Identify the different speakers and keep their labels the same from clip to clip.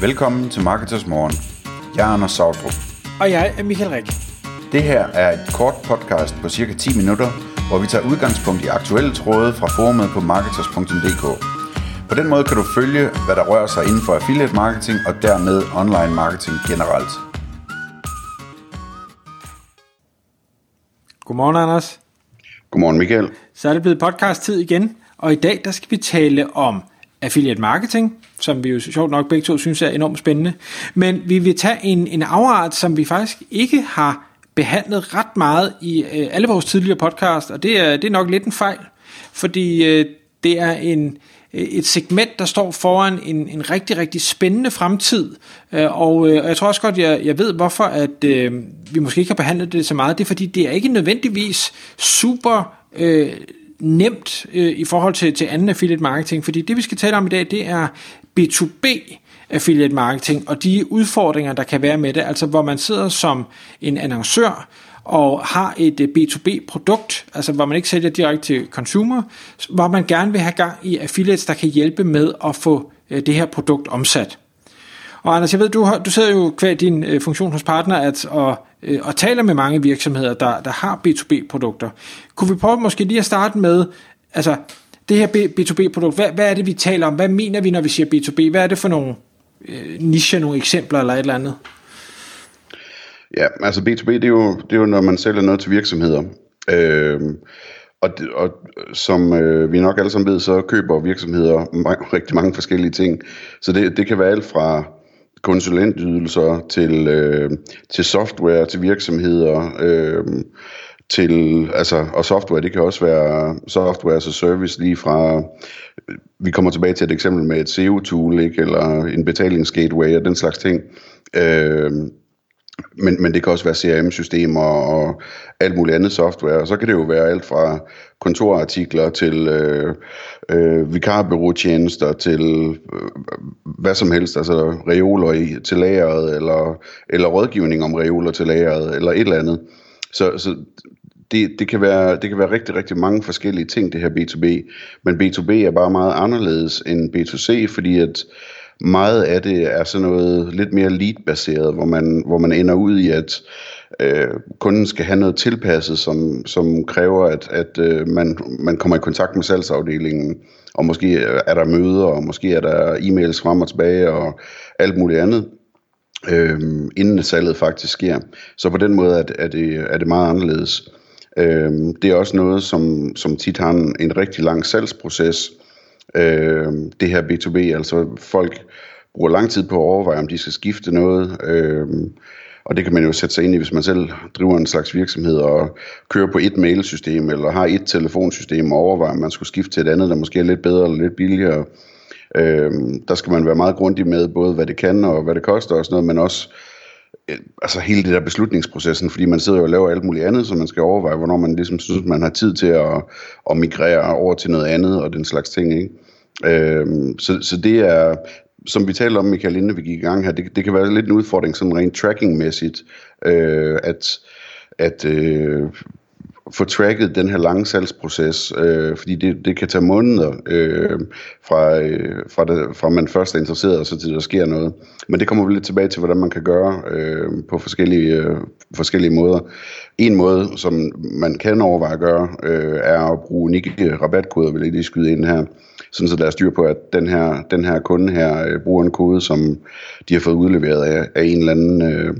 Speaker 1: Velkommen til Marketers Morgen. Jeg er Anders Sautrup.
Speaker 2: Og jeg er Michael Rik.
Speaker 1: Det her er et kort podcast på cirka 10 minutter, hvor vi tager udgangspunkt i aktuelle tråde fra forumet på marketers.dk. På den måde kan du følge, hvad der rører sig inden for affiliate marketing og dermed online marketing generelt.
Speaker 2: Godmorgen, Anders.
Speaker 1: Godmorgen, Michael.
Speaker 2: Så er det blevet podcast-tid igen, og i dag der skal vi tale om affiliate marketing, som vi jo sjovt nok begge to synes er enormt spændende. Men vi vil tage en, en afart, som vi faktisk ikke har behandlet ret meget i øh, alle vores tidligere podcast, og det er, det er nok lidt en fejl, fordi øh, det er en, øh, et segment, der står foran en, en rigtig, rigtig spændende fremtid, øh, og øh, jeg tror også godt, jeg, jeg ved, hvorfor at øh, vi måske ikke har behandlet det så meget. Det er fordi, det er ikke nødvendigvis super... Øh, nemt øh, i forhold til, til anden affiliate marketing, fordi det vi skal tale om i dag, det er B2B affiliate marketing og de udfordringer, der kan være med det, altså hvor man sidder som en annoncør og har et øh, B2B-produkt, altså hvor man ikke sælger direkte til consumer, hvor man gerne vil have gang i affiliates, der kan hjælpe med at få øh, det her produkt omsat. Og Anders, jeg ved, du, har, du sidder jo kvad din øh, funktion hos Partner at, og, øh, og taler med mange virksomheder, der, der har B2B-produkter. Kunne vi prøve måske lige at starte med, altså det her B2B-produkt, hvad, hvad er det, vi taler om? Hvad mener vi, når vi siger B2B? Hvad er det for nogle øh, nicher, nogle eksempler eller et eller andet?
Speaker 1: Ja, altså B2B, det er jo, det er jo når man sælger noget til virksomheder. Øh, og, og som øh, vi nok alle sammen ved, så køber virksomheder rigtig mange forskellige ting. Så det, det kan være alt fra konsulentydelser til, øh, til software til virksomheder, øh, til, altså, og software, det kan også være software as a service lige fra, vi kommer tilbage til et eksempel med et SEO-tool, ikke, eller en betalingsgateway og den slags ting. Øh, men, men det kan også være CRM-systemer og alt muligt andet software. Og så kan det jo være alt fra kontorartikler til øh, øh, vikarbyråtjenester til øh, hvad som helst, altså reoler i, til lageret, eller, eller rådgivning om reoler til lageret, eller et eller andet. Så, så det, det, kan være, det kan være rigtig, rigtig mange forskellige ting, det her B2B. Men B2B er bare meget anderledes end B2C, fordi at meget af det er sådan noget lidt mere lead-baseret, hvor man, hvor man ender ud i, at øh, kunden skal have noget tilpasset, som, som kræver, at, at øh, man, man kommer i kontakt med salgsafdelingen, og måske er der møder, og måske er der e-mails frem og tilbage, og alt muligt andet, øh, inden salget faktisk sker. Så på den måde er det, er det, er det meget anderledes. Øh, det er også noget, som, som tit har en, en rigtig lang salgsproces, øh, det her B2B, altså folk bruger lang tid på at overveje, om de skal skifte noget, øh, og det kan man jo sætte sig ind i, hvis man selv driver en slags virksomhed og kører på et mailsystem, eller har et telefonsystem og overvejer, om man skulle skifte til et andet, der måske er lidt bedre eller lidt billigere. Øh, der skal man være meget grundig med, både hvad det kan og hvad det koster og sådan noget, men også Øh, altså hele det der beslutningsprocessen, fordi man sidder jo og laver alt muligt andet, så man skal overveje, hvornår man ligesom synes, man har tid til at, at migrere over til noget andet og den slags ting, ikke? Øhm, så, så det er, som vi talte om, Michael, inden vi gik i gang her, det, det kan være lidt en udfordring sådan rent trackingmæssigt, øh, at, at øh, få tracket den her lange salgsproces, øh, fordi det, det kan tage måneder øh, fra, øh, fra, det, fra man først er interesseret, og så til der sker noget. Men det kommer vi lidt tilbage til, hvordan man kan gøre øh, på forskellige, øh, forskellige måder. En måde, som man kan overveje at gøre, øh, er at bruge unikke rabatkoder, vil jeg lige skyde ind her sådan så der er styr på, at den her, den her kunde her øh, bruger en kode, som de har fået udleveret af, af en, eller anden, øh,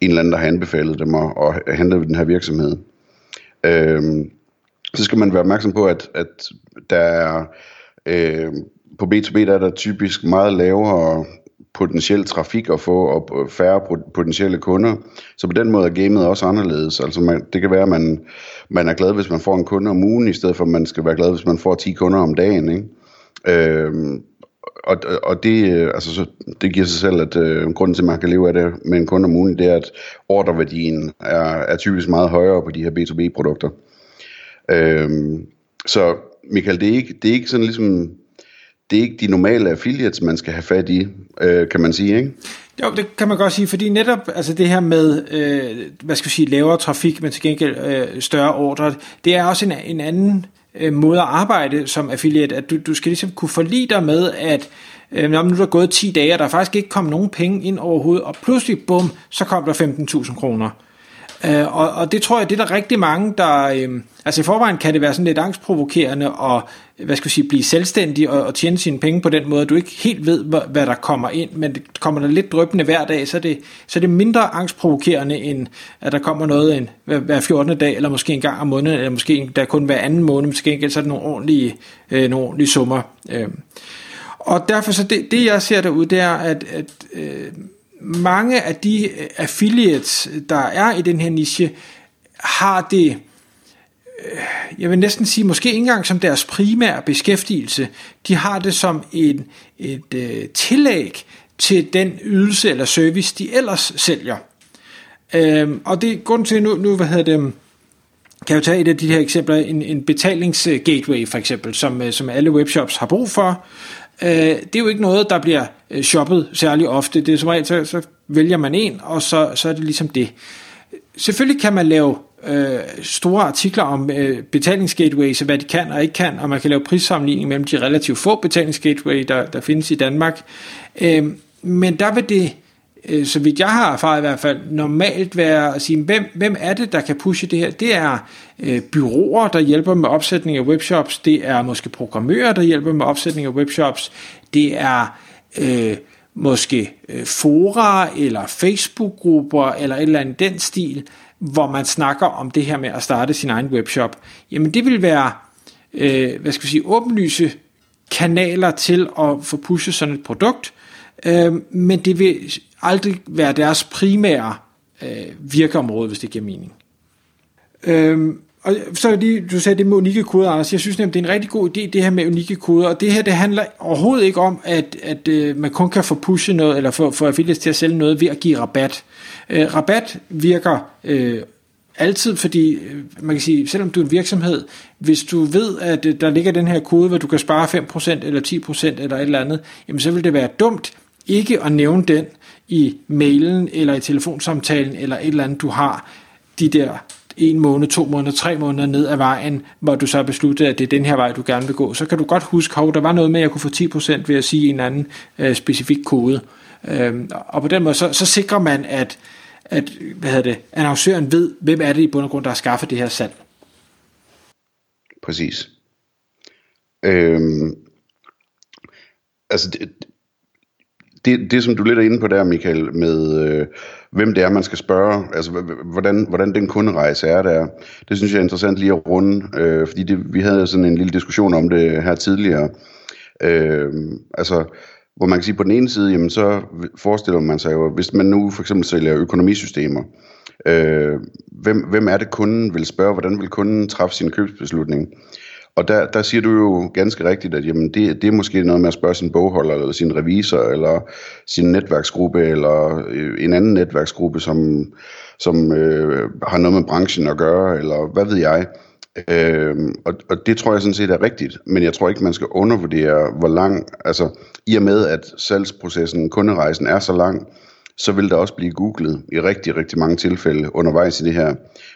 Speaker 1: en eller anden, der har anbefalet dem at, at handle ved den her virksomhed. Øhm, så skal man være opmærksom på, at, at der er, øh, på B2B der er der typisk meget lavere potentiel trafik at få, og færre potentielle kunder. Så på den måde er gamet også anderledes. Altså man, det kan være, at man, man er glad, hvis man får en kunde om ugen, i stedet for at man skal være glad, hvis man får 10 kunder om dagen. Ikke? Øhm, og, og det, øh, altså, så, det giver sig selv, at øh, grunden til, at man kan leve af det med en kunde om ugen, det er, at ordreværdien er, er typisk meget højere på de her B2B-produkter. Øhm, så Michael, det er ikke, det er ikke sådan ligesom det er ikke de normale affiliates, man skal have fat i, øh, kan man sige, ikke?
Speaker 2: Jo, det kan man godt sige, fordi netop altså det her med, øh, hvad skal vi sige, lavere trafik, men til gengæld øh, større ordre, det er også en, en anden øh, måde at arbejde som affiliate, at du, du skal ligesom kunne forlige dig med, at øh, nu er der gået 10 dage, og der er faktisk ikke kommet nogen penge ind overhovedet, og pludselig, bum, så kom der 15.000 kroner. Øh, og, og det tror jeg, det er der rigtig mange, der... Øh, altså i forvejen kan det være sådan lidt angstprovokerende at hvad skal jeg sige, blive selvstændig og, og tjene sine penge på den måde, at du ikke helt ved, hvad, hvad der kommer ind, men det kommer der lidt drøbende hver dag, så er det, så er det mindre angstprovokerende, end at der kommer noget en, hver, hver 14. dag, eller måske en gang om måneden, eller måske der kun hver anden måned, men til gengæld så er det nogle ordentlige, øh, nogle ordentlige summer. Øh. Og derfor så det, det, jeg ser derude, det er, at, at øh, mange af de øh, affiliates, der er i den her niche, har det, øh, jeg vil næsten sige, måske ikke engang som deres primære beskæftigelse. De har det som en, et øh, tillæg til den ydelse eller service, de ellers sælger. Øhm, og det er grund til, nu, nu hvad hedder det, kan jeg jo tage et af de her eksempler, en, en betalingsgateway for eksempel, som, øh, som alle webshops har brug for. Øh, det er jo ikke noget, der bliver øh, shoppet særlig ofte. Det er som regel, så, så vælger man en, og så, så er det ligesom det. Selvfølgelig kan man lave øh, store artikler om øh, betalingsgateways, hvad de kan og ikke kan, og man kan lave prissammenligning mellem de relativt få betalingsgateway, der, der findes i Danmark. Øh, men der vil det, øh, så vidt jeg har erfaret i hvert fald, normalt være at sige, hvem, hvem er det, der kan pushe det her? Det er øh, byråer, der hjælper med opsætning af webshops, det er måske programmører, der hjælper med opsætning af webshops, det er øh, måske øh, fora eller Facebook-grupper eller et eller andet den stil, hvor man snakker om det her med at starte sin egen webshop. Jamen det vil være, øh, hvad skal vi sige, åbenlyse kanaler til at få pushet sådan et produkt, øh, men det vil aldrig være deres primære øh, virkeområde, hvis det giver mening. Øh, og så lige, du sagde det med unikke koder, Anders. Jeg synes nemlig, det er en rigtig god idé, det her med unikke koder. Og det her, det handler overhovedet ikke om, at, at øh, man kun kan få pushet noget, eller få, få affiliates til at sælge noget ved at give rabat. Øh, rabat virker øh, altid, fordi øh, man kan sige, selvom du er en virksomhed, hvis du ved, at øh, der ligger den her kode, hvor du kan spare 5% eller 10% eller et eller andet, jamen så vil det være dumt ikke at nævne den i mailen eller i telefonsamtalen eller et eller andet, du har de der en måned, to måneder, tre måneder ned ad vejen, hvor du så har besluttet, at det er den her vej, du gerne vil gå, så kan du godt huske, at der var noget med, at jeg kunne få 10% ved at sige en anden øh, specifik kode. Øhm, og på den måde, så, så sikrer man, at, at hvad hedder det, annoncøren ved, hvem er det i bund og grund, der har skaffet det her salg.
Speaker 1: Præcis. Øhm, altså, det, det, det, som du lidt er inde på der, Michael, med øh, hvem det er, man skal spørge, altså hvordan, hvordan den kunderejse er der, det synes jeg er interessant lige at runde, øh, fordi det, vi havde sådan en lille diskussion om det her tidligere. Øh, altså, hvor man kan sige, på den ene side, jamen så forestiller man sig jo, hvis man nu for eksempel sælger økonomisystemer, øh, hvem, hvem er det kunden vil spørge, hvordan vil kunden træffe sin købsbeslutning? Og der, der siger du jo ganske rigtigt, at jamen, det, det er måske noget med at spørge sin bogholder, eller sin revisor, eller sin netværksgruppe, eller øh, en anden netværksgruppe, som, som øh, har noget med branchen at gøre, eller hvad ved jeg. Øh, og, og det tror jeg sådan set er rigtigt, men jeg tror ikke, man skal undervurdere, hvor lang, altså i og med, at salgsprocessen, kunderejsen er så lang, så vil der også blive googlet i rigtig, rigtig mange tilfælde undervejs i det her.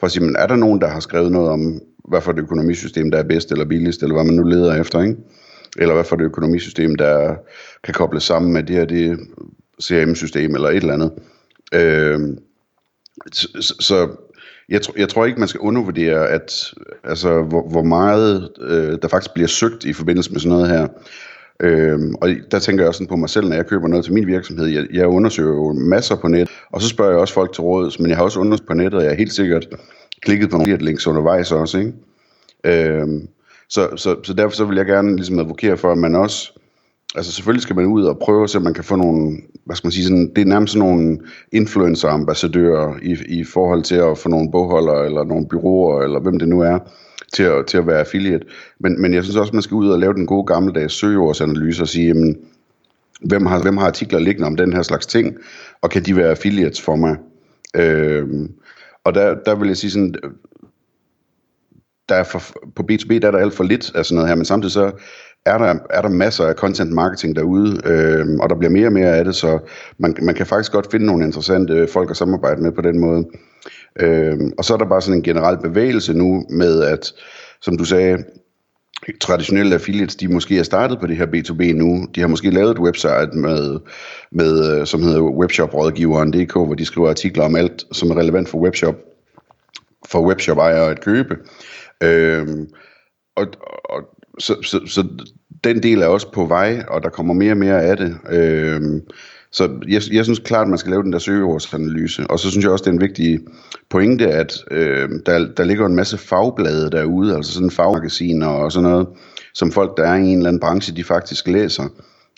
Speaker 1: For at sige, men er der nogen, der har skrevet noget om, hvad for et økonomisystem, der er bedst eller billigst, eller hvad man nu leder efter, ikke? Eller hvad for et økonomisystem, der kan kobles sammen med det her det CRM-system, eller et eller andet. Øh, så, så jeg, tr- jeg tror ikke, man skal undervurdere, at altså, hvor, hvor meget øh, der faktisk bliver søgt i forbindelse med sådan noget her. Øhm, og der tænker jeg også sådan på mig selv, når jeg køber noget til min virksomhed. Jeg, jeg undersøger jo masser på net, og så spørger jeg også folk til råds, men jeg har også undersøgt på nettet, og jeg er helt sikkert klikket på nogle links undervejs også. Ikke? Øhm, så, så, så derfor så vil jeg gerne ligesom advokere for, at man også, altså selvfølgelig skal man ud og prøve, så man kan få nogle, hvad skal man sige, sådan, det er nærmest sådan nogle influencer-ambassadører i, i forhold til at få nogle bogholdere, eller nogle byråer, eller hvem det nu er, til at, til at være affiliate. Men, men jeg synes også, man skal ud og lave den gode gammeldags søgeordsanalyse og sige, jamen, hvem har, hvem har artikler liggende om den her slags ting, og kan de være affiliates for mig? Øhm, og der, der vil jeg sige sådan, øh, der er for, på B2B der er der alt for lidt af sådan noget her, men samtidig så er der, er der masser af content marketing derude, øh, og der bliver mere og mere af det, så man, man kan faktisk godt finde nogle interessante folk at samarbejde med på den måde. Øh, og så er der bare sådan en generel bevægelse nu med, at som du sagde, traditionelle affiliates, de måske er startet på det her B2B nu. De har måske lavet et website, med, med, øh, som hedder webshoprådgiveren.dk, hvor de skriver artikler om alt, som er relevant for webshop, for webshop-ejere at købe. Øhm, og, og så, så, så den del er også på vej, og der kommer mere og mere af det. Øhm, så jeg, jeg synes klart, at man skal lave den der søgeordsanalyse. Og så synes jeg også, det er en vigtig pointe, at øh, der, der ligger en masse fagblade derude, altså sådan fagmagasiner og sådan noget, som folk, der er i en eller anden branche, de faktisk læser.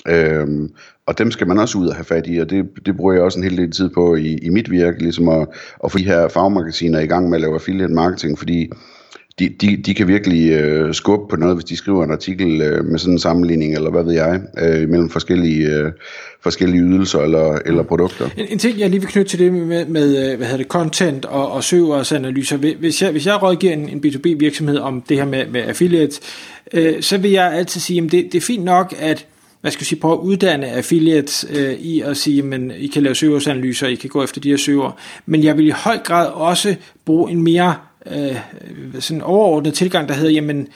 Speaker 1: Øhm, og dem skal man også ud og have fat i, og det, det bruger jeg også en hel del tid på i, i mit virke, ligesom at, at få de her fagmagasiner i gang med at lave affiliate marketing, fordi de, de, de kan virkelig øh, skubbe på noget, hvis de skriver en artikel øh, med sådan en sammenligning, eller hvad ved jeg, øh, mellem forskellige, øh, forskellige ydelser eller, eller produkter.
Speaker 2: En, en ting, jeg lige vil knytte til det med, med øh, hvad hedder det, content og, og søgeordsanalyser. Hvis jeg, hvis jeg rådgiver en, en B2B virksomhed om det her med, med affiliates, øh, så vil jeg altid sige, at det, det er fint nok, at hvad skal jeg sige, prøve at uddanne affiliates øh, i at sige, men I kan lave søgeordsanalyser, I kan gå efter de her søger, men jeg vil i høj grad også bruge en mere øh, sådan overordnet tilgang, der hedder, jamen,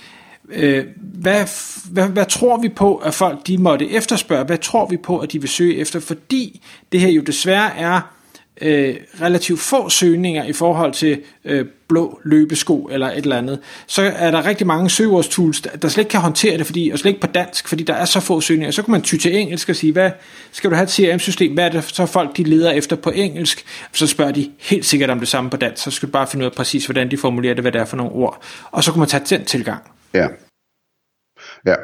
Speaker 2: øh, hvad, hvad, hvad tror vi på, at folk de måtte efterspørge? Hvad tror vi på, at de vil søge efter? Fordi det her jo desværre er øh, relativt få søgninger i forhold til øh, blå løbesko eller et eller andet, så er der rigtig mange søgeordstools, der slet ikke kan håndtere det, fordi, og slet ikke på dansk, fordi der er så få søgninger. Så kan man ty til engelsk og sige, hvad skal du have et CRM-system? Hvad er det så folk, de leder efter på engelsk? Så spørger de helt sikkert om det samme på dansk, så skal du bare finde ud af præcis, hvordan de formulerer det, hvad det er for nogle ord. Og så kan man tage den tilgang.
Speaker 1: Ja. Ja,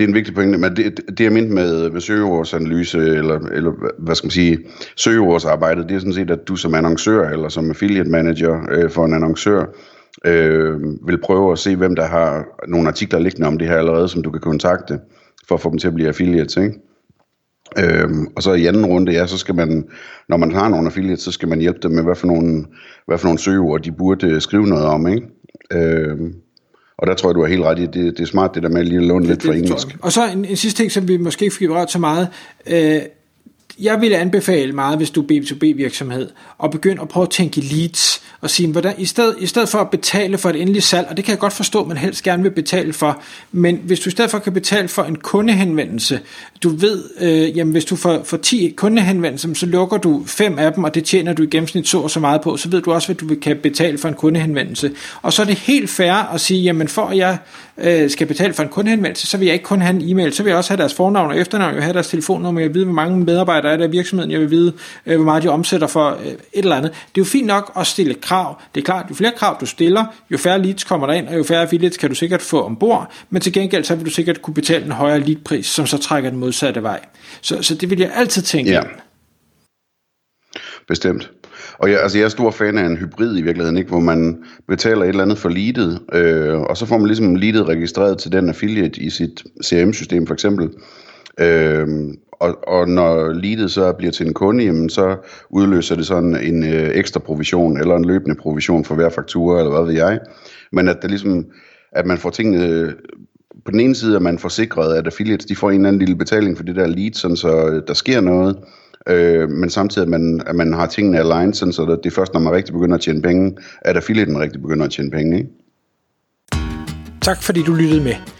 Speaker 1: det er en vigtig pointe, men det, det jeg mente med, med søgeordsanalyse, eller, eller hvad skal man sige, søgeordsarbejdet, det er sådan set, at du som annoncør, eller som affiliate manager øh, for en annoncør, øh, vil prøve at se, hvem der har nogle artikler liggende om det her allerede, som du kan kontakte, for at få dem til at blive affiliates, ikke? Øhm, og så i anden runde, ja, så skal man, når man har nogle affiliates, så skal man hjælpe dem med, hvad for nogle, hvad for nogle søgeord, de burde skrive noget om, ikke? Øhm, og der tror jeg, du er helt ret i, det, det er smart det der med at lige låne lidt fra engelsk.
Speaker 2: Og så en, en sidste ting, som vi måske ikke fik berørt så meget. Øh, jeg vil anbefale meget, hvis du er B2B virksomhed, at begynde at prøve at tænke leads, og sige, hvordan, i, stedet, i stedet for at betale for et endeligt salg, og det kan jeg godt forstå, at man helst gerne vil betale for, men hvis du i stedet for kan betale for en kundehenvendelse, du ved, øh, jamen hvis du får, får 10 kundehenvendelser, så lukker du fem af dem, og det tjener du i gennemsnit så og så meget på, så ved du også, hvad du kan betale for en kundehenvendelse. Og så er det helt fair at sige, jamen for at jeg øh, skal betale for en kundehenvendelse, så vil jeg ikke kun have en e-mail, så vil jeg også have deres fornavn og efternavn, jeg vil have deres telefonnummer, jeg vil vide, hvor mange medarbejdere er der virksomheden, jeg vil vide, øh, hvor meget de omsætter for øh, et eller andet. Det er jo fint nok at stille krav. Det er klart, jo flere krav du stiller, jo færre leads kommer der ind, og jo færre affiliates kan du sikkert få ombord, men til gengæld så vil du sikkert kunne betale en højere leadpris, som så trækker den modsatte vej. Så, så det vil jeg altid tænke ja.
Speaker 1: Bestemt. Og jeg, altså jeg er stor fan af en hybrid i virkeligheden, ikke? hvor man betaler et eller andet for leadet, øh, og så får man ligesom leadet registreret til den affiliate i sit CRM-system for eksempel. Øhm, og, og når leadet så bliver til en kunde, jamen, så udløser det sådan en øh, ekstra provision, eller en løbende provision for hver faktura, eller hvad ved jeg. Men at det ligesom, at man får tingene, øh, på den ene side er man forsikret, at affiliates de får en eller anden lille betaling for det der lead, sådan så øh, der sker noget, øh, men samtidig at man, at man har tingene aligned, sådan så det er først, når man rigtig begynder at tjene penge, at affiliaten rigtig begynder at tjene penge. Ikke?
Speaker 2: Tak fordi du lyttede med.